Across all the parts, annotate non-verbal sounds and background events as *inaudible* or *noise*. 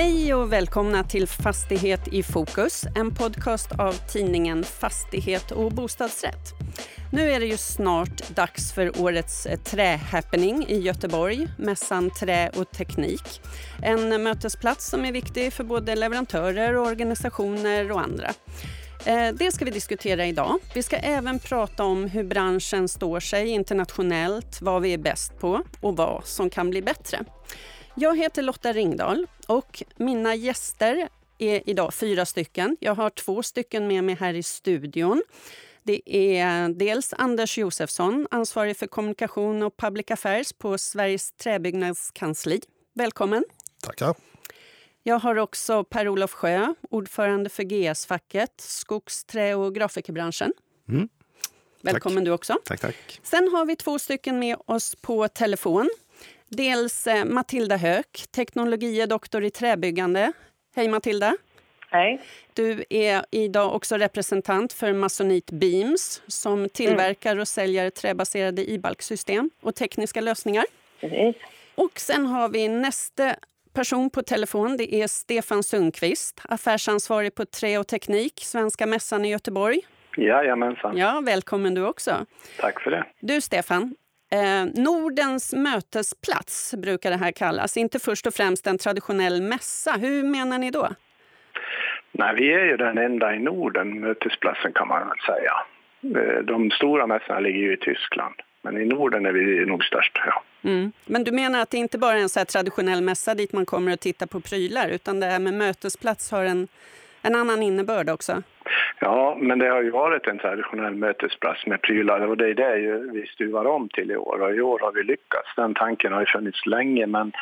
Hej och välkomna till Fastighet i fokus, en podcast av tidningen Fastighet och bostadsrätt. Nu är det ju snart dags för årets trähappening i Göteborg, mässan Trä och teknik. En mötesplats som är viktig för både leverantörer, organisationer och andra. Eh, det ska vi diskutera idag. Vi ska även prata om hur branschen står sig internationellt, vad vi är bäst på och vad som kan bli bättre. Jag heter Lotta Ringdahl och mina gäster är idag fyra stycken. Jag har två stycken med mig här i studion. Det är dels Anders Josefsson, ansvarig för kommunikation och public affairs på Sveriges träbyggnadskansli. Välkommen! Tackar! Jag har också Per-Olof Sjö, ordförande för GS-facket, skogs-, trä och grafikerbranschen. Mm. Välkommen tack. du också. Tack, tack. Sen har vi två stycken med oss på telefon. Dels eh, Matilda Höök, teknologiedoktor i träbyggande. Hej Matilda! Hej. Du är idag också representant för Masonit Beams som tillverkar och säljer träbaserade i-balksystem och tekniska lösningar. Precis. Och sen har vi nästa person på telefon. Det är Stefan Sundqvist, affärsansvarig på Trä och Teknik, Svenska mässan i Göteborg. Jajamensan. Ja, välkommen du också. Tack för det. Du Stefan, Eh, Nordens mötesplats brukar det här kallas, inte först och främst en traditionell mässa. Hur menar ni då? Nej, vi är ju den enda i Norden, mötesplatsen kan man säga. Eh, de stora mässorna ligger ju i Tyskland, men i Norden är vi nog störst. Ja. Mm. Men du menar att det inte bara är en så traditionell mässa dit man kommer och tittar på prylar, utan det här med mötesplats har en, en annan innebörd också? Ja, men det har ju varit en traditionell mötesplats med prylar och det är det vi stuvar om till i år och i år har vi lyckats. Den tanken har ju funnits länge men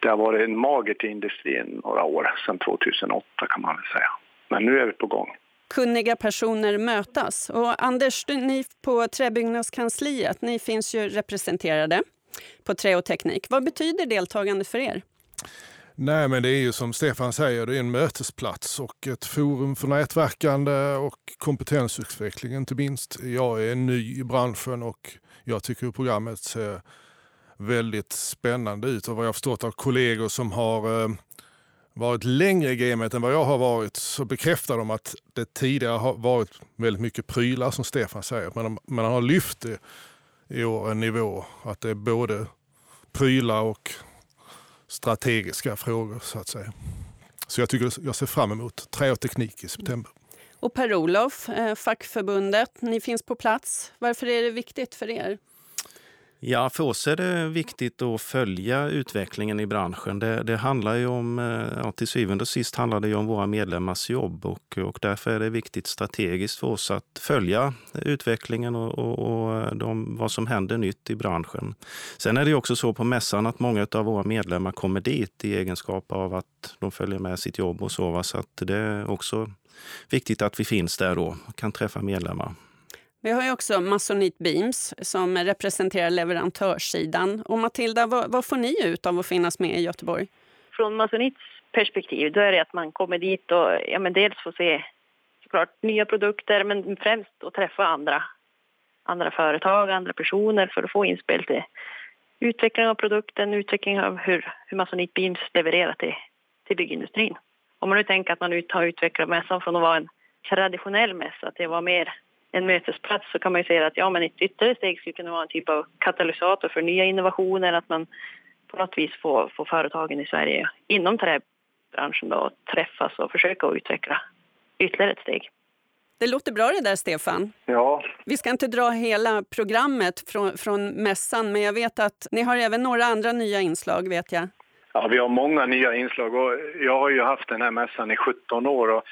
det har varit en mager till industrin några år, sedan 2008 kan man väl säga. Men nu är vi på gång. Kunniga personer mötas. Och Anders, ni på Träbyggnadskansliet, ni finns ju representerade på Trä och teknik. Vad betyder deltagande för er? Nej, men det är ju som Stefan säger, det är en mötesplats och ett forum för nätverkande och kompetensutveckling inte minst. Jag är ny i branschen och jag tycker programmet ser väldigt spännande ut och vad jag förstått av kollegor som har eh, varit längre i gamet än vad jag har varit så bekräftar de att det tidigare har varit väldigt mycket prylar som Stefan säger. Men man har lyft det i år en nivå att det är både prylar och strategiska frågor så att säga. Så jag, tycker, jag ser fram emot Trä och teknik i september. Och Per-Olof, eh, fackförbundet, ni finns på plats. Varför är det viktigt för er? Ja, för oss är det viktigt att följa utvecklingen i branschen. Det, det handlar ju om, eh, ja, till syvende och sist handlar det ju om våra medlemmars jobb och, och därför är det viktigt strategiskt för oss att följa utvecklingen och, och, och eh, de, vad som händer nytt i branschen. Sen är det också så på mässan att många av våra medlemmar kommer dit i egenskap av att de följer med sitt jobb och så. Så att det är också viktigt att vi finns där då och kan träffa medlemmar. Vi har ju också Masonit Beams som representerar leverantörssidan. Och Matilda, vad, vad, får ni ut av att finnas med i Göteborg? Från Masonits perspektiv då är det att man kommer dit och ja, men dels får se såklart nya produkter men främst att träffa andra, andra företag, andra personer för att få inspel till utveckling av produkten, utveckling av hur, hur Masonit Beams levererar till, till byggindustrin. Om man nu tänker att man har utvecklat mässan från att vara en traditionell mässa till att vara mer en mötesplats så kan man ju säga att ja, men ett ytterligare steg skulle kunna vara en typ av katalysator för nya innovationer, att man på något vis får, får företagen i Sverige inom träbranschen då, träffas och försöka utveckla ytterligare ett steg. Det låter bra det där, Stefan. Ja. Vi ska inte dra hela programmet från, från mässan, men jag vet att ni har även några andra nya inslag, vet jag. Ja, vi har många nya inslag och jag har ju haft den här mässan i 17 år och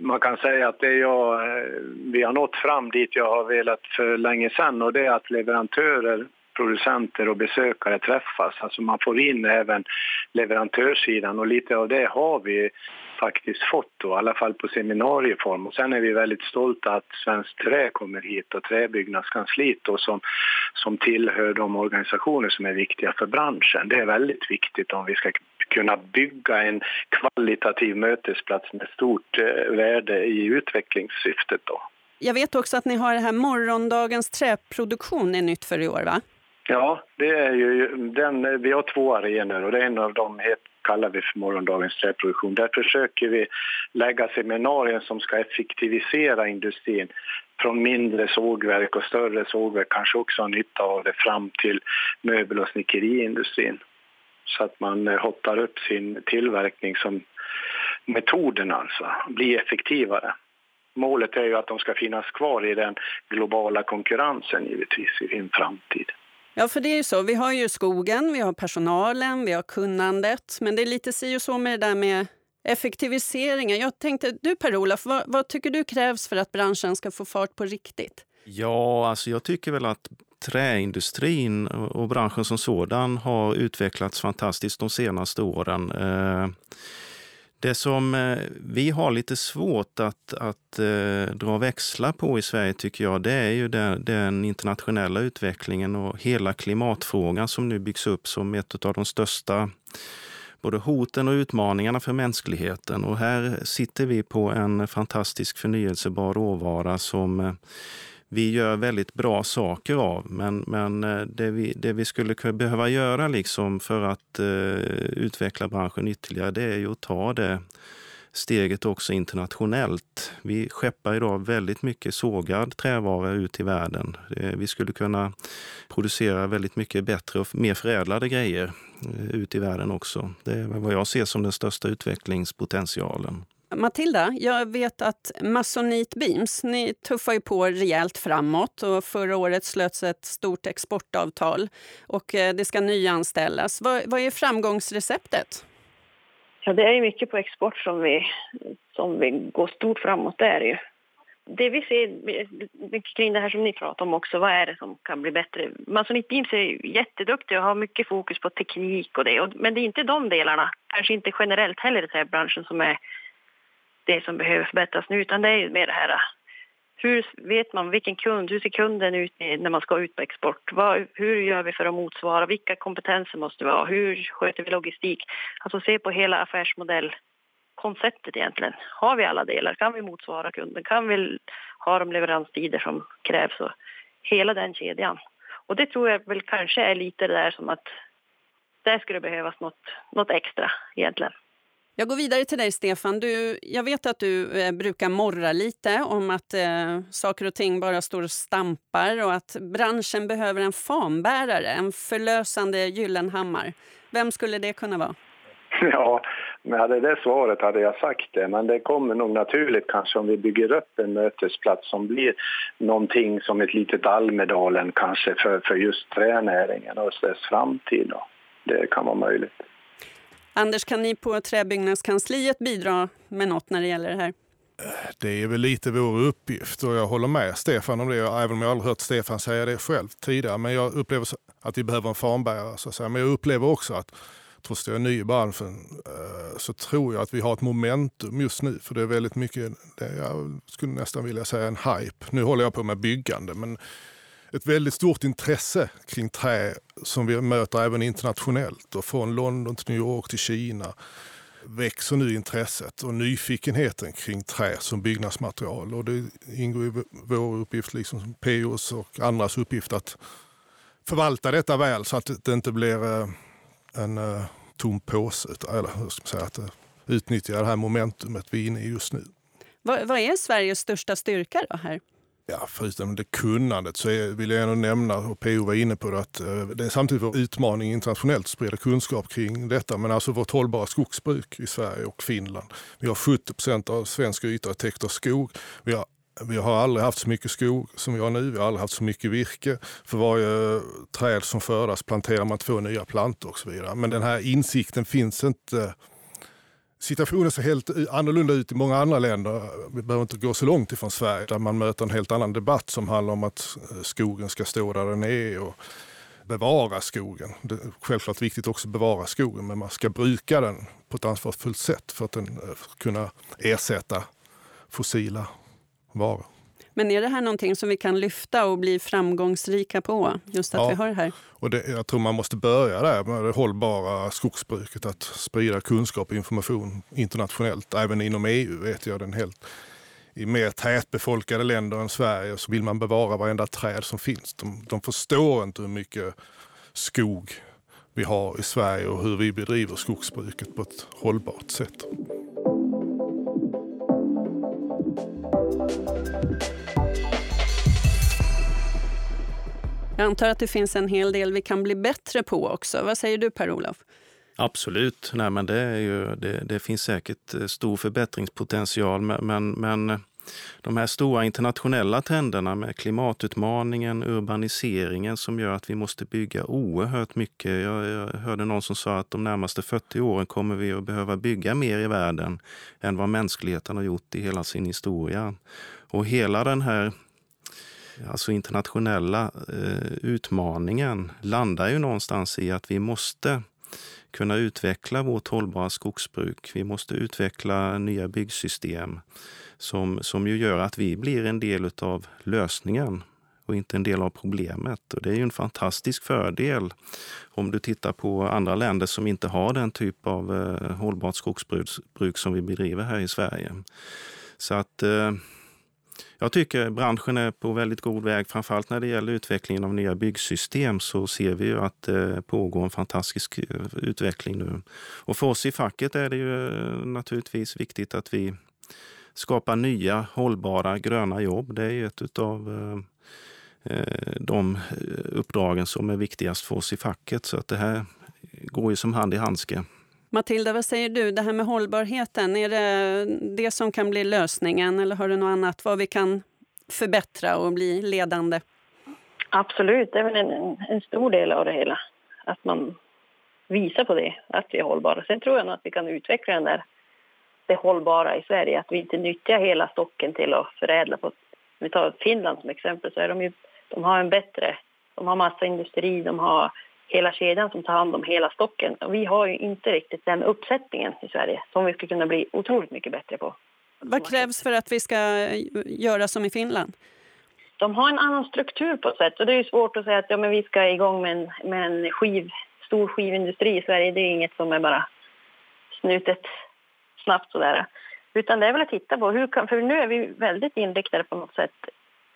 man kan säga att det jag, eh, vi har nått fram dit jag har velat för länge sedan och det är att leverantörer producenter och besökare träffas. Alltså man får in även leverantörssidan och lite av det har vi faktiskt fått då, i alla fall på seminarieform. Och sen är vi väldigt stolta att Svenskt Trä kommer hit och Träbyggnadskansliet då, som, som tillhör de organisationer som är viktiga för branschen. Det är väldigt viktigt om vi ska kunna bygga en kvalitativ mötesplats med stort eh, värde i utvecklingssyftet. Då. Jag vet också att ni har det här morgondagens träproduktion är nytt för i år va? Ja, det är ju den, vi har två arenor och det är en av dem kallar vi för morgondagens träproduktion. Där försöker vi lägga seminarier som ska effektivisera industrin från mindre sågverk och större sågverk kanske också har nytta av det fram till möbel och snickeriindustrin. Så att man eh, hoppar upp sin tillverkning som metoden alltså blir effektivare. Målet är ju att de ska finnas kvar i den globala konkurrensen givetvis i en framtid. Ja, för det är ju så. Vi har ju skogen, vi har personalen, vi har kunnandet. Men det är lite si och så med det där med effektiviseringen. Jag tänkte, du Per-Olof, vad, vad, tycker du krävs för att branschen ska få fart på riktigt? Ja, alltså jag tycker väl att träindustrin och branschen som sådan har utvecklats fantastiskt de senaste åren. Eh, det som eh, vi har lite svårt att, att eh, dra växlar på i Sverige tycker jag, det är ju den, den, internationella utvecklingen och hela klimatfrågan som nu byggs upp som ett av de största både hoten och utmaningarna för mänskligheten. Och här sitter vi på en fantastisk förnyelsebar råvara som eh, vi gör väldigt bra saker av. Men, men eh, det, vi, det vi skulle behöva göra liksom för att uh, utveckla branschen ytterligare, det är ju att ta det steget också internationellt. Vi skeppar idag väldigt mycket sågad trävara ut i världen. Eh, vi skulle kunna producera väldigt mycket bättre och mer förädlade grejer ut i världen också. Det är vad jag ser som den största utvecklingspotentialen. Matilda, jag vet att Masonite Beams ni tuffar ju på rejält framåt. och Förra året slöts ett stort exportavtal och eh, det ska nyanställas. Vad, vad är framgångsreceptet? Ja, det är mycket på export som vi, som vi går stort framåt. Det är det ju. Det vi ser mycket kring det här som ni pratar om också, vad är det som kan bli bättre? Masonite Beams är jätteduktiga och har mycket fokus på teknik och det. Men det är inte de delarna, kanske inte generellt heller i den här branschen som är det som behöver förbättras nu, utan det är mer det här hur vet man vilken kund, hur ser kunden ut när man ska ut på export? Vad, hur gör vi för att motsvara? Vilka kompetenser måste vi ha? Hur sköter vi logistik? Alltså se på hela affärsmodellkonceptet egentligen. Har vi alla delar? Kan vi motsvara kunden? Kan vi ha de leveranstider som krävs? Och hela den kedjan. Och det tror jag väl kanske är lite det där som att där skulle behövas något, något extra egentligen. Jag går vidare till dig, Stefan. Du, jag vet att du eh, brukar morra lite om att eh, saker och ting bara står och stampar och att branschen behöver en fanbärare, en förlösande Gyllenhammar. Vem skulle det kunna vara? *laughs* Ja, med det svaret hade jag sagt det, men det kommer nog naturligt kanske om vi bygger upp en mötesplats som blir någonting som ett litet Almedalen kanske för, för just tränäringen och dess framtid. Då. Det kan vara möjligt. Anders, kan ni på Träbyggnadskansliet bidra med något när det gäller det här? Det är väl lite vår uppgift och jag håller med Stefan om det, även om jag aldrig hört Stefan säga det själv tidigare. Men jag upplever att vi behöver en fanbärare. Så att säga. Men jag upplever också att, trots att jag är ny i branschen, eh, så tror jag att vi har ett momentum just nu. För det är väldigt mycket, jag skulle nästan vilja säga en hype. Nu håller jag på med byggande, men ett väldigt stort intresse kring trä som vi möter även internationellt. Och från London till New York till Kina växer nu intresset och nyfikenheten kring trä som byggnadsmaterial. Och det ingår i vår uppgift, liksom POs och andras uppgift, att förvalta detta väl så att det inte blir eh, en eh, tom påse. Eller hur ska man säga, att eh, utnyttja det här momentumet vi är inne i just nu. Vad, vad är Sveriges största styrka då här? Ja, förutom det kunnandet så är, vill jag ändå nämna, och PO var inne på det, att eh, det är samtidigt vår utmaning internationellt att sprida kunskap kring detta. Men alltså vårt hållbara skogsbruk i Sverige och Finland. Vi har 70 procent av svensk yta täckt av skog. Vi har vi har aldrig haft så mycket skog som vi har nu. Vi har aldrig haft så mycket virke. För varje eh, träd som skördas planterar man två nya plantor och så vidare. Men den här insikten finns inte Situationen ser helt annorlunda ut i många andra länder. Vi behöver inte gå så långt ifrån Sverige där man möter en helt annan debatt som handlar om att eh, skogen ska stå där den är och bevara skogen. Det är självklart viktigt också att bevara skogen men man ska bruka den på ett ansvarsfullt sätt för att den eh, ska kunna ersätta fossila varor. Men är det här någonting som vi kan lyfta och bli framgångsrika på? Just att ja, vi har det här? Och det, jag tror man måste börja där med det hållbara skogsbruket. Att sprida kunskap och information internationellt. Även inom EU vet jag den helt i mer tätbefolkade länder än Sverige så vill man bevara varenda träd som finns. De, de förstår inte hur mycket skog vi har i Sverige och hur vi bedriver skogsbruket på ett hållbart sätt. Jag antar att det finns en hel del vi kan bli bättre på också. Vad säger du Per-Olof? Absolut. Nej, men det, är ju, det, det, finns säkert eh, stor förbättringspotential. Men, men eh, de här stora internationella trenderna med klimatutmaningen, urbaniseringen som gör att vi måste bygga oerhört mycket. Jag, jag hörde någon som sa att de närmaste 40 åren kommer vi att behöva bygga mer i världen än vad mänskligheten har gjort i hela sin historia. Och hela den här alltså internationella eh, utmaningen landar ju någonstans i att vi måste kunna utveckla vårt hållbara skogsbruk. Vi måste utveckla nya byggsystem som, som ju gör att vi blir en del av lösningen och inte en del av problemet. Och det är ju en fantastisk fördel om du tittar på andra länder som inte har den typ av eh, hållbart skogsbruk som vi bedriver här i Sverige. Så att eh, jag tycker branschen är på väldigt god väg. Framförallt när det gäller utvecklingen av nya byggsystem så ser vi ju att det pågår en fantastisk eh, utveckling nu. Och för oss i facket är det ju eh, naturligtvis viktigt att vi skapar nya hållbara gröna jobb. Det är ju ett av de uppdragen som är viktigast för oss i facket. Så att det här går ju som hand i handske. Matilda, vad säger du? Det här med hållbarheten, är det det som kan bli lösningen eller har du något annat vad vi kan förbättra och bli ledande? Absolut, det är väl en, en stor del av det hela. Att man visar på det, att vi är hållbara. Sen tror jag nog att vi kan utveckla den där, det hållbara i Sverige. Att vi inte nyttjar hela stocken till att förädla. På, om vi tar Finland som exempel så är de ju, de har en bättre, de har massa industri, de har hela kedjan som tar hand om hela stocken. Och vi har ju inte riktigt den uppsättningen i Sverige som vi skulle kunna bli otroligt mycket bättre på. Vad krävs för att vi ska göra som i Finland? De har en annan struktur på ett sätt. Och det är svårt att säga att ja, men vi ska igång med en, med en skiv, stor skivindustri i Sverige. Det är inget som är bara snutet snabbt sådär. Utan det är väl att titta på hur kan, för nu är vi väldigt inriktade på något sätt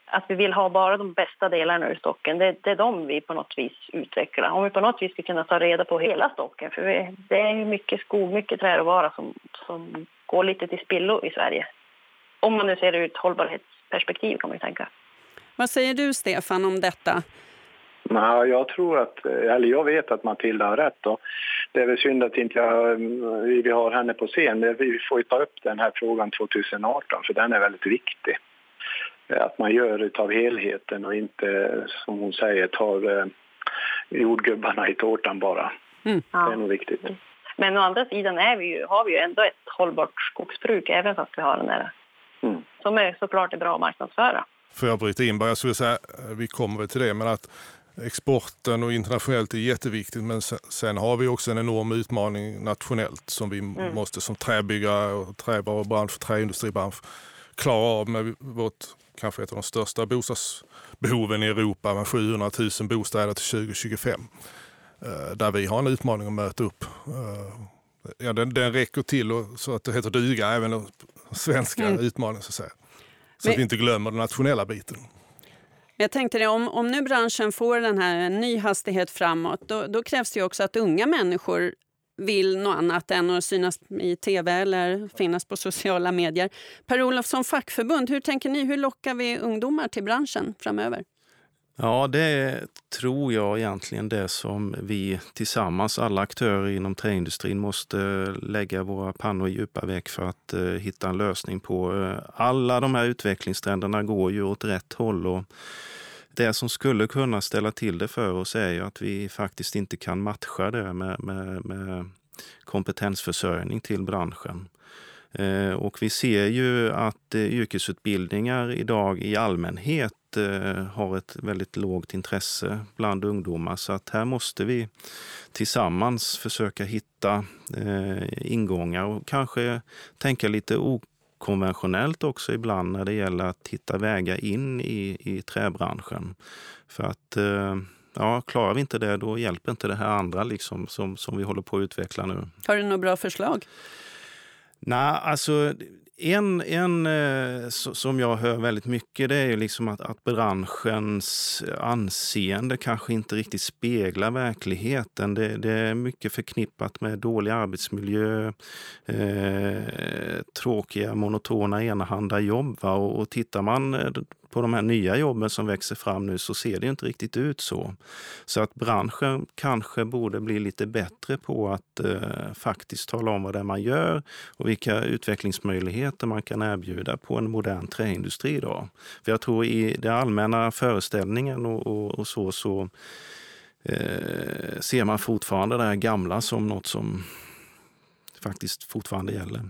att vi vill ha bara de bästa delarna ur stocken. Det, det, är de vi på något vis utvecklar. Om vi på något vis ska kunna ta reda på hela stocken. För vi, det är ju mycket skog, mycket träråvara som, som går lite till spillo i Sverige. Om man nu ser det ur ett hållbarhetsperspektiv kan man tänka. Vad säger du Stefan om detta? Nej, jag tror att, eller jag vet att Matilda har rätt. Och det är väl synd att inte jag, vi har henne på scen. Vi får ta upp den här frågan 2018 för den är väldigt viktig. Att man gör av helheten och inte, som hon säger, tar eh, jordgubbarna i tårtan bara. Mm. Det är nog viktigt. Men å andra sidan är vi ju, har vi ju ändå ett hållbart skogsbruk även fast vi har den där mm. som är såklart är bra att marknadsföra. Får jag bryta in bara? Jag skulle säga, eh, vi kommer väl till det, men att exporten och internationellt är jätteviktigt men sen har vi också en enorm utmaning nationellt som vi mm. måste som träbyggare och trävarubransch, träindustribransch klara av med vårt kanske ett av de största bostadsbehoven i Europa med 700 000 bostäder till 2025. Eh, där vi har en utmaning att möta upp. Eh, ja, den, den räcker till och, så att det heter duga, även den svenska mm. utmaningen. Så att, säga. så Men... att vi inte glömmer den nationella biten. Jag tänkte det, om, om nu branschen får den här en ny hastighet framåt, då, då krävs det också att unga människor vill något annat än att synas i tv eller finnas på sociala medier. Per-Olof, som fackförbund, hur tänker ni? Hur lockar vi ungdomar till branschen framöver? Ja, det tror jag egentligen det som vi tillsammans, alla aktörer inom träindustrin, måste lägga våra pannor i djupa veck för att uh, hitta en lösning på. Eh, alla de här utvecklingstrenderna går ju åt rätt håll och det som skulle kunna ställa till det för oss är ju att vi faktiskt inte kan matcha det med, med, med kompetensförsörjning till branschen. Eh, och vi ser ju att eh, yrkesutbildningar idag i allmänhet eh, har ett väldigt lågt intresse bland ungdomar. Så att här måste vi tillsammans försöka hitta ingångar och kanske tänka lite konventionellt också ibland när det gäller att hitta vägar in i, i träbranschen. För att eh, ja, klarar vi inte det, då hjälper inte det här andra liksom, som, som vi håller på att utveckla nu. Har du några bra förslag? Nej, alltså en, en eh, som jag hör väldigt mycket det är liksom att, att branschens anseende kanske inte riktigt speglar verkligheten. Det, det är mycket förknippat med dålig arbetsmiljö, eh, tråkiga, monotona, enahanda jobb. Va? Och, och tittar man eh, på de här nya jobben som växer fram nu så ser det inte riktigt ut så. Så att branschen kanske borde bli lite bättre på att eh, faktiskt tala om vad det är man gör och vilka utvecklingsmöjligheter man kan erbjuda på en modern träindustri idag. För jag tror i den allmänna föreställningen och, och, och så, så eh, ser man fortfarande det här gamla som något som faktiskt fortfarande gäller.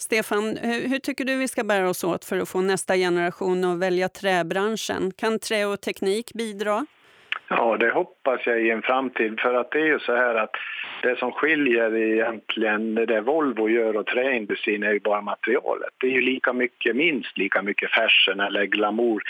Stefan, hur tycker du vi ska bära oss åt för att få nästa generation att välja träbranschen? Kan trä och teknik bidra? Ja, det hoppas jag i en framtid. För att det är ju så här att det som skiljer egentligen det Volvo gör och träindustrin är ju bara materialet. Det är ju lika mycket, minst lika mycket fashion eller glamour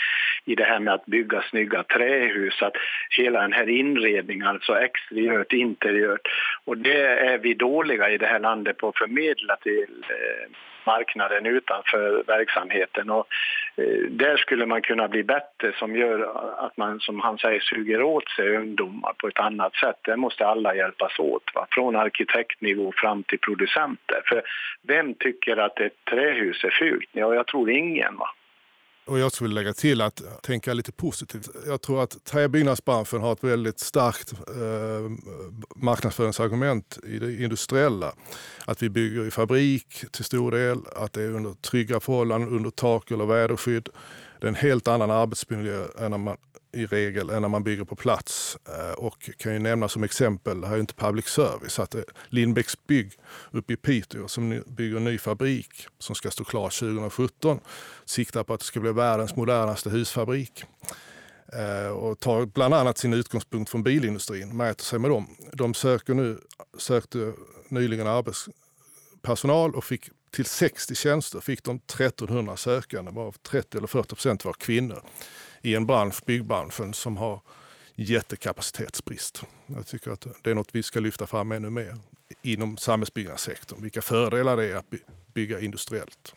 i det här med att bygga snygga trähus. Att hela den här inredningen, alltså exteriört, interiört. Och det är vi dåliga i det här landet på att förmedla till eh, marknaden utanför verksamheten. Och, eh, där skulle man kunna bli bättre som gör att man, som han säger, suger åt sig ungdomar på ett annat sätt. Där måste alla hjälpas åt, va? från arkitektnivå fram till producenter. För vem tycker att ett trähus är fult? Ja, jag tror ingen. Va? Och jag skulle lägga till att tänka lite positivt. Jag tror att träbyggnadsbranschen har ett väldigt starkt eh, marknadsföringsargument i det industriella. Att vi bygger i fabrik till stor del, att det är under trygga förhållanden, under tak eller väderskydd. Det är en helt annan arbetsmiljö än när man i regel än när man bygger på plats. Eh, och kan ju nämna som exempel, det här är inte public service, att eh, Lindbäcks bygg uppe i Piteå som bygger en ny fabrik som ska stå klar 2017 siktar på att det ska bli världens modernaste husfabrik eh, och tar bland annat sin utgångspunkt från bilindustrin, mäter sig med dem. De söker nu, sökte nyligen arbetspersonal och fick till 60 tjänster fick de 1300 sökande, varav 30 eller 40 procent var kvinnor i en bransch, byggbranschen, som har jättekapacitetsbrist. Jag tycker att det är något vi ska lyfta fram ännu mer inom samhällsbyggnadssektorn. Vilka fördelar det är att bygga industriellt.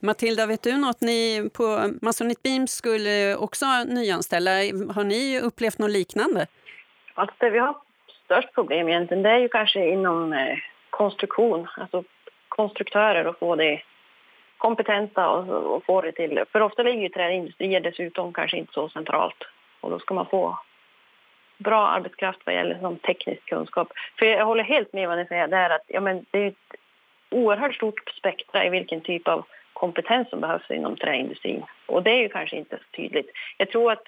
Matilda, vet du något? Ni på Masonite Beam skulle också nyanställa. Har ni upplevt något liknande? Alltså det vi har störst problem egentligen det är ju kanske inom eh, konstruktion, alltså konstruktörer och få det kompetenta och, och få det till... För ofta ligger ju träindustrier dessutom kanske inte så centralt. Och då ska man få bra arbetskraft vad gäller som teknisk kunskap. För jag håller helt med vad ni säger där att ja, men det är ett oerhört stort spektra i vilken typ av kompetens som behövs inom träindustrin. Och det är ju kanske inte så tydligt. Jag tror att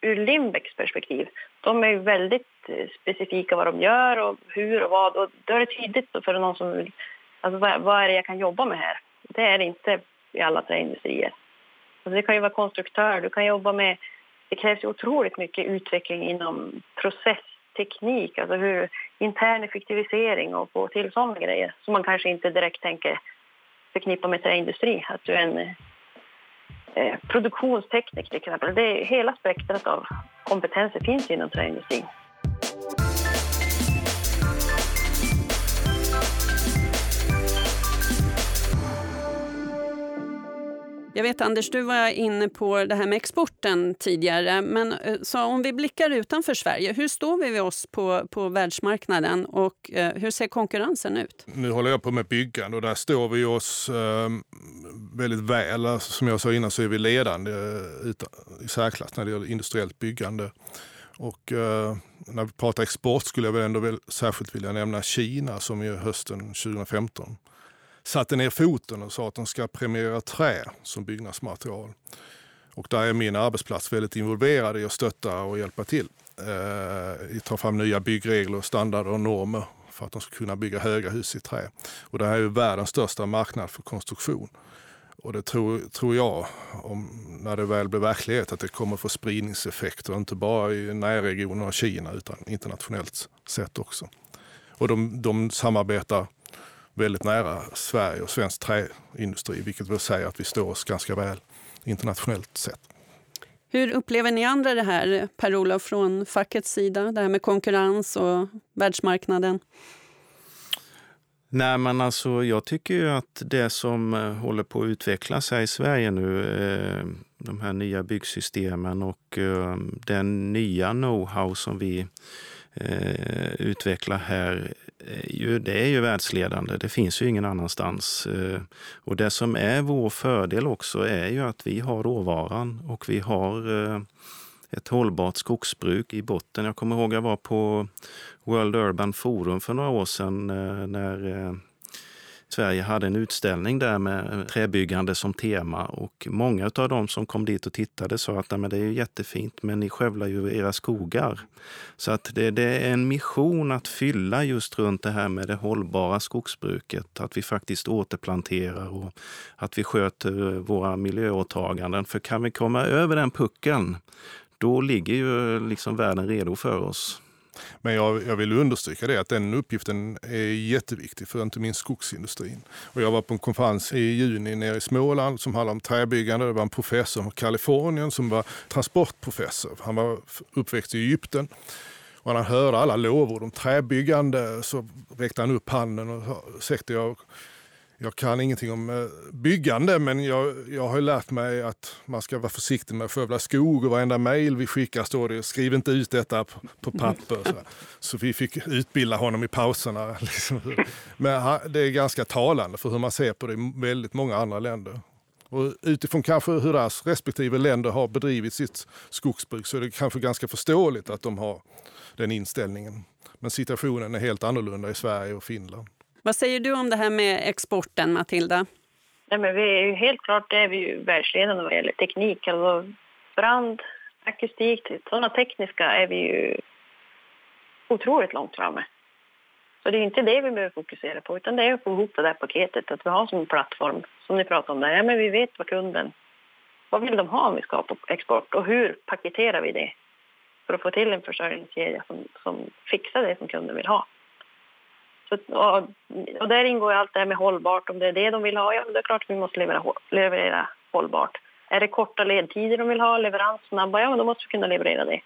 ur Lindbäcks perspektiv, de är ju väldigt eh, specifika vad de gör och hur och vad. Och då är det tydligt för någon som vill, alltså vad, vad är det jag kan jobba med här? Det är det inte i alla träindustrier. Alltså det kan ju vara konstruktör, du kan jobba med... Det krävs otroligt mycket utveckling inom processteknik, alltså hur intern effektivisering och få till sådana grejer som man kanske inte direkt tänker förknippa med träindustri. Att du är en eh, produktionstekniker till exempel. Det är, hela spektrat av kompetenser finns inom träindustrin. Jag vet Anders, du var inne på det här med exporten tidigare. Men eh, så om vi blickar utanför Sverige, hur står vi oss på, på världsmarknaden och eh, hur ser konkurrensen ut? Nu håller jag på med byggande och där står vi oss eh, väldigt väl. Alltså, som jag sa innan så är vi ledande eh, utan, i särklass när det gäller industriellt byggande. Och eh, när vi pratar export skulle jag väl ändå väl särskilt vilja nämna Kina som ju hösten 2015 satte ner foten och sa att de ska premiera trä som byggnadsmaterial. Och där är min arbetsplats väldigt involverad i att stötta och hjälpa till. Eh, ta fram nya byggregler, standarder och normer för att de ska kunna bygga höga hus i trä. Och det här är ju världens största marknad för konstruktion. Och det tror, tror jag, om, när det väl blir verklighet, att det kommer få spridningseffekter, inte bara i närregionen av Kina utan internationellt sett också. Och de, de samarbetar väldigt nära Sverige och svensk träindustri, vilket vill säga att vi står oss ganska väl internationellt sett. Hur upplever ni andra det här, Per-Olof, från fackets sida? Det här med konkurrens och världsmarknaden? Nej, men alltså, jag tycker ju att det som eh, håller på att utvecklas här i Sverige nu, eh, de här nya byggsystemen och eh, den nya know-how som vi utvecklar här, det är ju världsledande. Det finns ju ingen annanstans. Eh, och det som är vår fördel också är ju att vi har råvaran och vi har eh, ett hållbart skogsbruk i botten. Jag kommer ihåg att jag var på World Urban Forum för några år sedan eh, när Sverige hade en utställning där med träbyggande som tema och många av dem som kom dit och tittade sa att det är ju jättefint men ni skövlar ju era skogar. Så att det, det, är en mission att fylla just runt det här med det hållbara skogsbruket. Att vi faktiskt återplanterar och att vi sköter våra miljöåtaganden. För kan vi komma över den puckeln då ligger ju liksom världen redo för oss. Men jag, jag, vill understryka det att den uppgiften är jätteviktig för inte minst skogsindustrin. Och jag var på en konferens i juni nere i Småland som handlade om träbyggande. Det var en professor från Kalifornien som var transportprofessor. Han var uppväxt i Egypten. Och när han hörde alla lovord om träbyggande så räckte han upp handen och sa jag jag kan ingenting om eh, byggande men jag, jag har lärt mig att man ska vara försiktig med att skövla skog och varenda mejl vi skickar står det skriv inte ut detta på, på papper. Så. så. vi fick utbilda honom i pauserna. *laughs* Liksom. Men det är ganska talande för hur man ser på det i väldigt många andra länder. Och utifrån kanske hur deras respektive länder har bedrivit sitt skogsbruk så är det kanske ganska förståeligt att de har den inställningen. Men situationen är helt annorlunda i Sverige och Finland. Vad säger du om det här med exporten, Matilda? Nej, men vi är ju helt klart är vi ju världsledande vad gäller teknik. Alltså brand, akustik, sådana tekniska är vi ju otroligt långt framme. Så det är inte det vi behöver fokusera på, utan det är att få ihop det där paketet, att vi har som en plattform, som ni pratar om där. Ja, men vi vet vad kunden, vad vill de ha om vi ska på export och hur paketerar vi det för att få till en försörjningskedja som, som fixar det som kunden vill ha. Så, och, och där ingår allt det här med hållbart. Om det är det de vill ha, ja, det är klart att vi måste leverera, leverera hållbart. Är det korta ledtider de vill ha, leverans snabba, ja, men då måste vi kunna leverera det.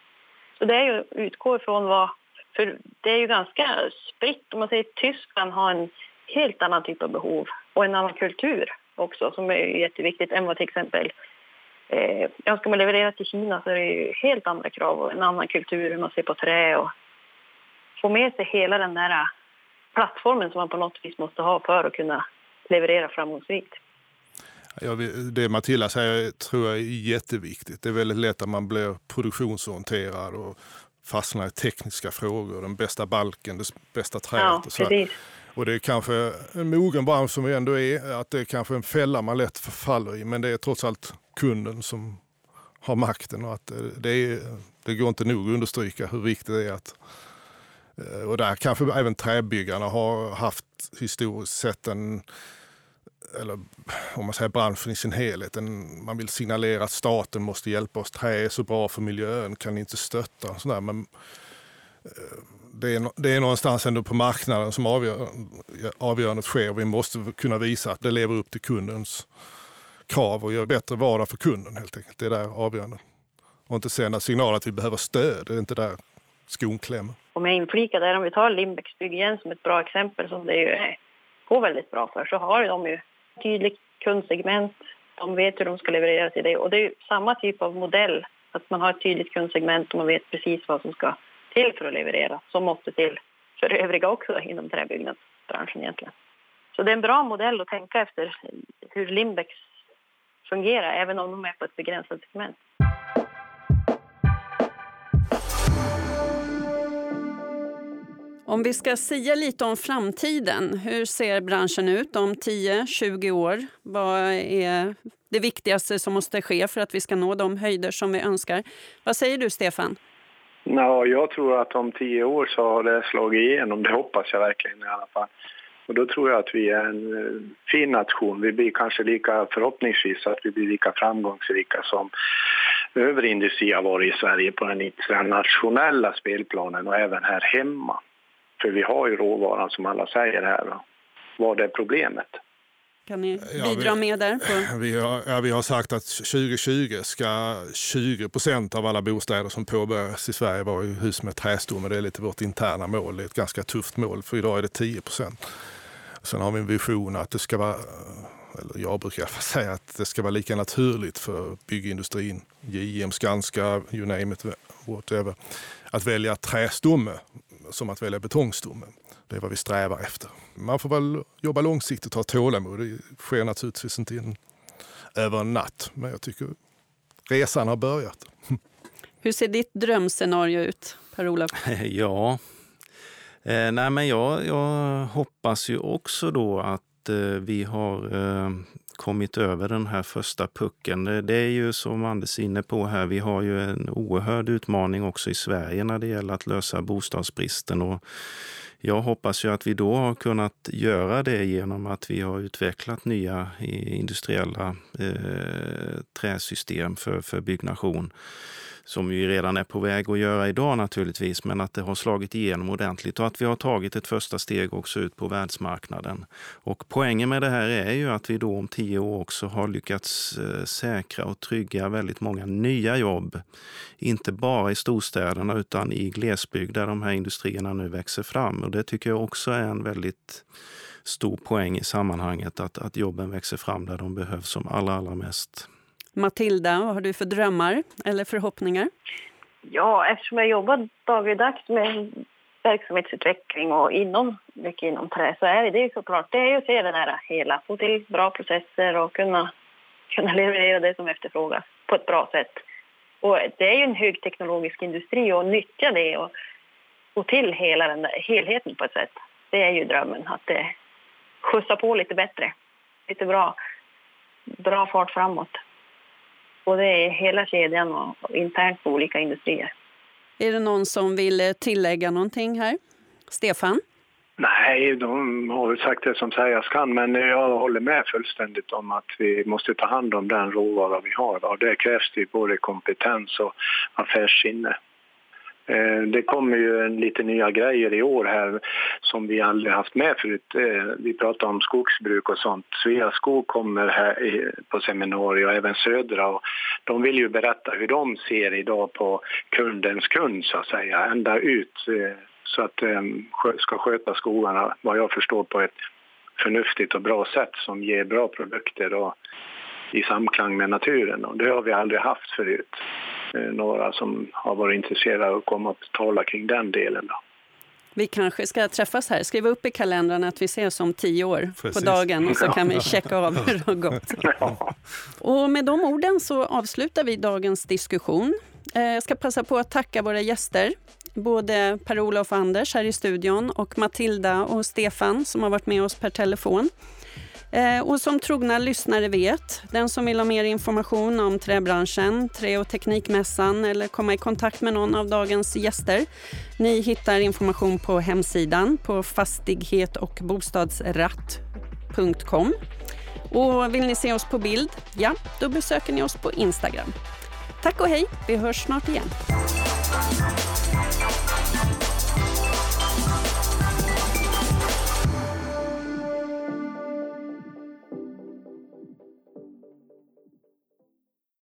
Så det är ju utgå ifrån vad... För det är ju ganska spritt. Om man säger Tyskland har en helt annan typ av behov och en annan kultur också som är jätteviktigt än vad till exempel eh, ska man leverera till Kina så är det ju helt andra krav och en annan kultur, hur man ser på trä och få med sig hela den där plattformen som man på något vis måste ha för att kunna leverera framgångsrikt. Ja, det Matilda säger tror jag är jätteviktigt. Det är väldigt lätt att man blir produktionsorienterad och fastnar i tekniska frågor. Den bästa balken, det bästa träet. Ja, och, så och det är kanske en mogen bransch som vi ändå är, att det är kanske en fälla man lätt förfaller i. Men det är trots allt kunden som har makten och att det, är, det går inte nog att understryka hur viktigt det är att Eh, Eh, och där kanske även träbyggarna har haft historiskt sett en eller om man säger branschen i sin helhet. En, man vill signalera att staten måste hjälpa oss. Trä är så bra för miljön, kan ni inte stötta? Sådär. Men eh, det är, det är någonstans ändå på marknaden som avgör, avgörandet sker. Vi måste kunna visa att det lever upp till kundens krav och gör bättre vardag för kunden helt enkelt. Det är där avgörandet. Och inte sända signaler att vi behöver stöd. Det är inte där skon klämmer. Om jag inflikar där, om vi tar Lindbäcks bygg igen som ett bra exempel som det ju går väldigt bra för, så har de ju tydligt kundsegment. De vet hur de ska leverera till det. Och det är ju samma typ av modell, att man har ett tydligt kundsegment och man vet precis vad som ska till för att leverera, som måste till för övriga också inom träbyggnadsbranschen egentligen. Så det är en bra modell att tänka efter hur Lindbäcks fungerar, även om de är på ett begränsat segment. Om vi ska säga lite om framtiden, hur ser branschen ut om 10-20 år? Vad är det viktigaste som måste ske för att vi ska nå de höjder som vi önskar? Vad säger du, Stefan? Ja, jag tror att om tio år så har det slagit igenom. Det hoppas jag verkligen i alla fall. Och då tror jag att vi är en eh, fin nation. Vi blir kanske lika, förhoppningsvis, att vi blir lika framgångsrika som övrig industri har varit i Sverige på den internationella spelplanen och även här hemma. För vi har ju råvaran som alla säger här. Vad är problemet? Kan ni bidra ja, vi, med där? På? *clears throat* Vi, har, ja, vi har sagt att 2020 ska 20 procent av alla bostäder som påbörjas i Sverige vara i hus med trästomme. Det är lite vårt interna mål. Det är ett ganska tufft mål för idag är det 10 procent. Sen har vi en vision att det ska vara, eller jag brukar *laughs* säga att det ska vara lika naturligt för byggindustrin, JM, Skanska, you name it, whatever, att välja trästomme som att välja betongstomme. Det är vad vi strävar efter. Man får väl jobba långsiktigt och ha tålamod. Det sker naturligtvis inte in, över en natt, men jag tycker resan har börjat. *laughs* Hur ser ditt drömscenario ut, Per-Olof? *laughs* Ja, eh, nej men jag, jag hoppas ju också då att eh, vi har eh, kommit över den här första pucken. Det är ju som Anders är inne på här, vi har ju en oerhörd utmaning också i Sverige när det gäller att lösa bostadsbristen. Och jag hoppas ju att vi då har kunnat göra det genom att vi har utvecklat nya eh, industriella eh, träsystem för, för byggnation som vi redan är på väg att göra idag naturligtvis, men att det har slagit igenom ordentligt och att vi har tagit ett första steg också ut på världsmarknaden. Och poängen med det här är ju att vi då om tio år också har lyckats eh, säkra och trygga väldigt många nya jobb. Inte bara i storstäderna utan i glesbygd där de här industrierna nu växer fram. Och det tycker jag också är en väldigt stor poäng i sammanhanget, att, att jobben växer fram där de behövs som allra, allra mest. Matilda, vad har du för drömmar eller förhoppningar? Ja, eftersom jag jobbar dagligdags med verksamhetsutveckling och inom, mycket inom trä så är det, ju såklart det är att se det här hela, få till bra processer och kunna, kunna leverera det som efterfrågas på ett bra sätt. Och det är ju en högteknologisk industri och nyttja det och få till hela den där helheten på ett sätt. Det är ju drömmen, att det skjutsar på lite bättre, lite bra, bra fart framåt både hela kedjan och internt på olika industrier. Är det någon som vill eh, tillägga någonting här? Stefan? Nej, de har väl sagt det som sägas kan, men jag håller med fullständigt om att vi måste ta hand om den råvara vi har. Och det krävs det både kompetens och affärssinne. Eh, det kommer ju en lite nya grejer i år här som vi aldrig haft med förut. Eh, vi pratar om skogsbruk och sånt. Sveaskog kommer här på seminarier och även Södra. Och de vill ju berätta hur de ser idag på kundens kund så att säga, ända ut eh, så att de ska sköta skogarna, vad jag förstår, på ett förnuftigt och bra sätt som ger bra produkter och i samklang med naturen. Och det har vi aldrig haft förut. Eh, några som har varit intresserade av att komma och tala kring den delen. Då. Vi kanske ska träffas här. Skriva upp i kalendern att vi ses om tio år Precis. på dagen och så kan vi checka av hur det har gått. *laughs* Och med de orden så avslutar vi dagens diskussion. Eh, jag ska passa på att tacka våra gäster. Både Per-Olof och Anders här i studion och Matilda och Stefan som har varit med oss per telefon. Eh, och som trogna lyssnare vet, den som vill ha mer information om träbranschen, Trä och teknikmässan eller komma i kontakt med någon av dagens gäster. Ni hittar information på hemsidan på fastighet och bostadsratt.com. Och vill ni se oss på bild, ja, då besöker ni oss på Instagram. Tack och hej, vi hörs snart igen.